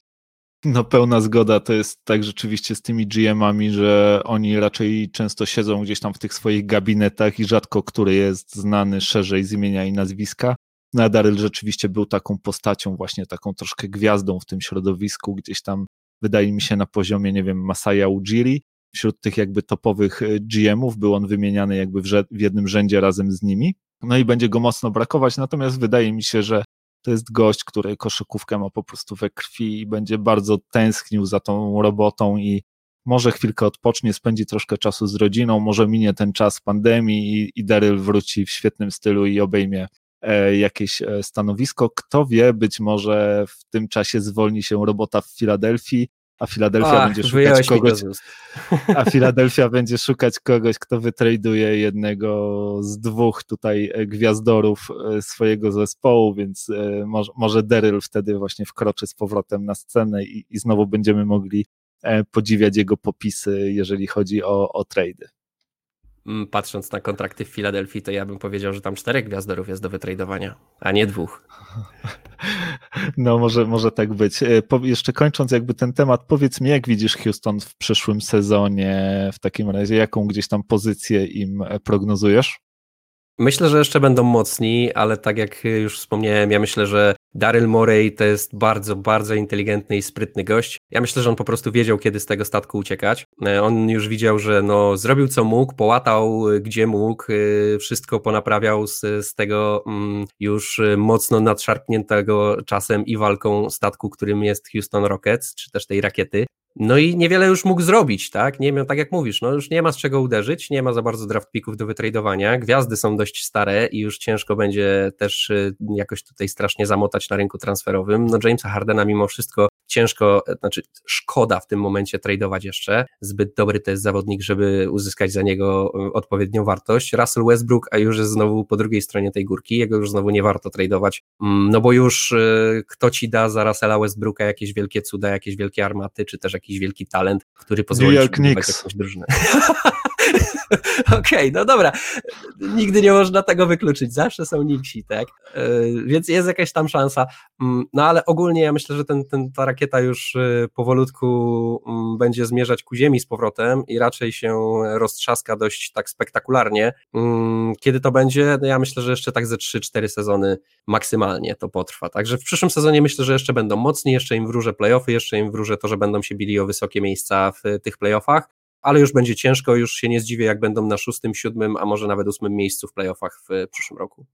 No pełna zgoda, to jest tak rzeczywiście z tymi GM-ami, że oni raczej często siedzą gdzieś tam w tych swoich gabinetach i rzadko który jest znany szerzej z imienia i nazwiska. No a Daryl rzeczywiście był taką postacią, właśnie taką troszkę gwiazdą w tym środowisku, gdzieś tam wydaje mi się na poziomie, nie wiem, Masaya Ujiri. Wśród tych jakby topowych e, GM-ów był on wymieniany jakby w, w jednym rzędzie razem z nimi. No i będzie go mocno brakować, natomiast wydaje mi się, że to jest gość, który koszykówkę ma po prostu we krwi i będzie bardzo tęsknił za tą robotą i może chwilkę odpocznie, spędzi troszkę czasu z rodziną, może minie ten czas pandemii i, i Daryl wróci w świetnym stylu i obejmie e, jakieś e, stanowisko. Kto wie, być może w tym czasie zwolni się robota w Filadelfii a Filadelfia będzie szukać kogoś, a Filadelfia będzie szukać kogoś, kto wytraduje jednego z dwóch tutaj e, gwiazdorów e, swojego zespołu, więc e, może, może Daryl wtedy właśnie wkroczy z powrotem na scenę i, i znowu będziemy mogli podziwiać jego popisy, jeżeli chodzi o, o trady. Mm, patrząc na kontrakty w Filadelfii, to ja bym powiedział, że tam czterech gwiazdorów jest do wytradowania, a nie dwóch. No, może, może tak być. E, po, jeszcze kończąc jakby ten temat, powiedz mi, jak widzisz Houston w przyszłym sezonie, w takim razie, jaką gdzieś tam pozycję im e, prognozujesz? Myślę, że jeszcze będą mocni, ale tak jak już wspomniałem, ja myślę, że Daryl Morey to jest bardzo, bardzo inteligentny i sprytny gość. Ja myślę, że on po prostu wiedział, kiedy z tego statku uciekać. E, on już widział, że no, zrobił co mógł, połatał e, gdzie mógł, e, wszystko ponaprawiał z, z tego mm, już mocno nadszarpniętego czasem i walką statku, którym jest Houston Rockets, czy też tej rakiety. No i niewiele już mógł zrobić, tak? Nie wiem, tak jak mówisz, no już nie ma z czego uderzyć, nie ma za bardzo draft picków do wytradowania, gwiazdy są dość stare i już ciężko będzie też y, jakoś tutaj strasznie zamotać na rynku transferowym. No Jamesa Hardena mimo wszystko ciężko, znaczy szkoda w tym momencie tradować jeszcze. Zbyt dobry to jest zawodnik, żeby uzyskać za niego y, odpowiednią wartość. Russell Westbrook, a już jest znowu po drugiej stronie tej górki, jego już znowu nie warto tradować, mm, no bo już y, kto ci da za Russella Westbrooka jakieś wielkie cuda, jakieś wielkie armaty, czy też jakiś wielki talent, który pozwoli York jakąś drużynę. Okej, okay, no dobra. Nigdy nie można tego wykluczyć. Zawsze są Nixi, tak? Yy, więc jest jakaś tam szansa. Mm, no ale ogólnie ja myślę, że ten, ten, ta rakieta już y, powolutku mm, będzie zmierzać ku ziemi z powrotem i raczej się roztrzaska dość tak spektakularnie. Mm, kiedy to będzie? No ja myślę, że jeszcze tak ze 3-4 sezony maksymalnie to potrwa. Także w przyszłym sezonie myślę, że jeszcze będą mocni, jeszcze im wróżę playoffy, jeszcze im wróżę to, że będą się bili o wysokie miejsca w tych playoffach ale już będzie ciężko, już się nie zdziwię, jak będą na szóstym, siódmym, a może nawet ósmym miejscu w playoffach w przyszłym roku.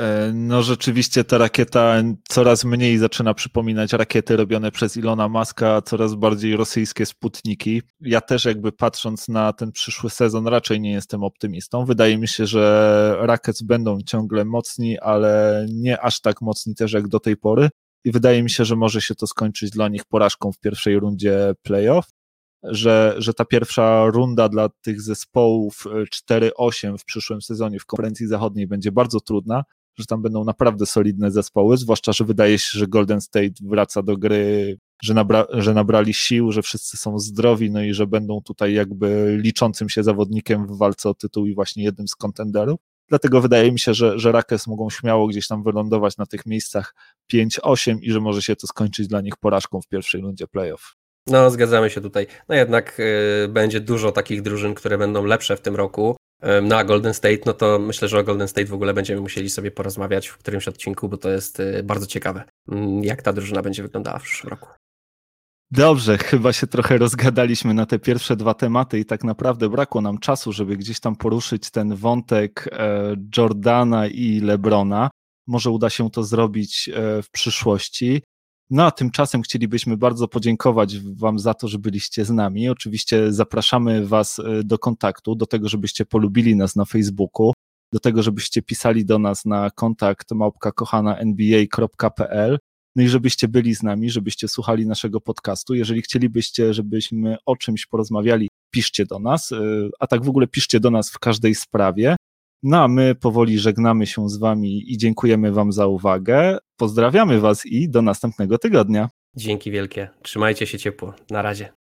E, no rzeczywiście ta rakieta coraz mniej zaczyna przypominać rakiety robione przez Ilona Maska, coraz bardziej rosyjskie sputniki. Ja też jakby patrząc na ten przyszły sezon raczej nie jestem optymistą. Wydaje mi się, że Rockets będą ciągle mocni, ale nie aż tak mocni też jak do tej pory. I wydaje mi się, że może się to skończyć dla nich porażką w pierwszej rundzie playoff że, że ta pierwsza runda dla tych zespołów 4-8 e, w przyszłym sezonie w konferencji zachodniej będzie bardzo trudna, że tam będą naprawdę solidne zespoły, zwłaszcza, że wydaje się, że Golden State wraca do gry, że, nabra, że nabrali sił, że wszyscy są zdrowi, no i że będą tutaj jakby liczącym się zawodnikiem w walce o tytuł i właśnie jednym z kontenderów. Dlatego wydaje mi się, że, że Rockets mogą śmiało gdzieś tam wylądować na tych miejscach 5-8 i że może się to skończyć dla nich porażką w pierwszej rundzie playoff. No, zgadzamy się tutaj. No jednak y, będzie dużo takich drużyn, które będą lepsze w tym roku. Y, na Golden State, no to myślę, że o Golden State w ogóle będziemy musieli sobie porozmawiać w którymś odcinku, bo to jest y, bardzo ciekawe, mm, jak ta drużyna będzie wyglądała w przyszłym roku. Dobrze, chyba się trochę rozgadaliśmy na te pierwsze dwa tematy i tak naprawdę brakło nam czasu, żeby gdzieś tam poruszyć ten wątek e, Jordana i Lebrona. Może uda się to zrobić e, w przyszłości. No a tymczasem chcielibyśmy bardzo podziękować Wam za to, że byliście z nami. Oczywiście zapraszamy Was e, do kontaktu, do tego, żebyście polubili nas na Facebooku, do tego, żebyście pisali do nas na kontakt małpka.kochana.nba.pl no i żebyście byli z nami, żebyście słuchali naszego podcastu. Jeżeli chcielibyście, żebyśmy o czymś porozmawiali, piszcie do nas, y, a tak w ogóle piszcie do nas w każdej sprawie. No a my powoli żegnamy się z Wami i dziękujemy Wam za uwagę. Pozdrawiamy Was i do następnego tygodnia. Dzięki wielkie. Trzymajcie się ciepło. Na razie.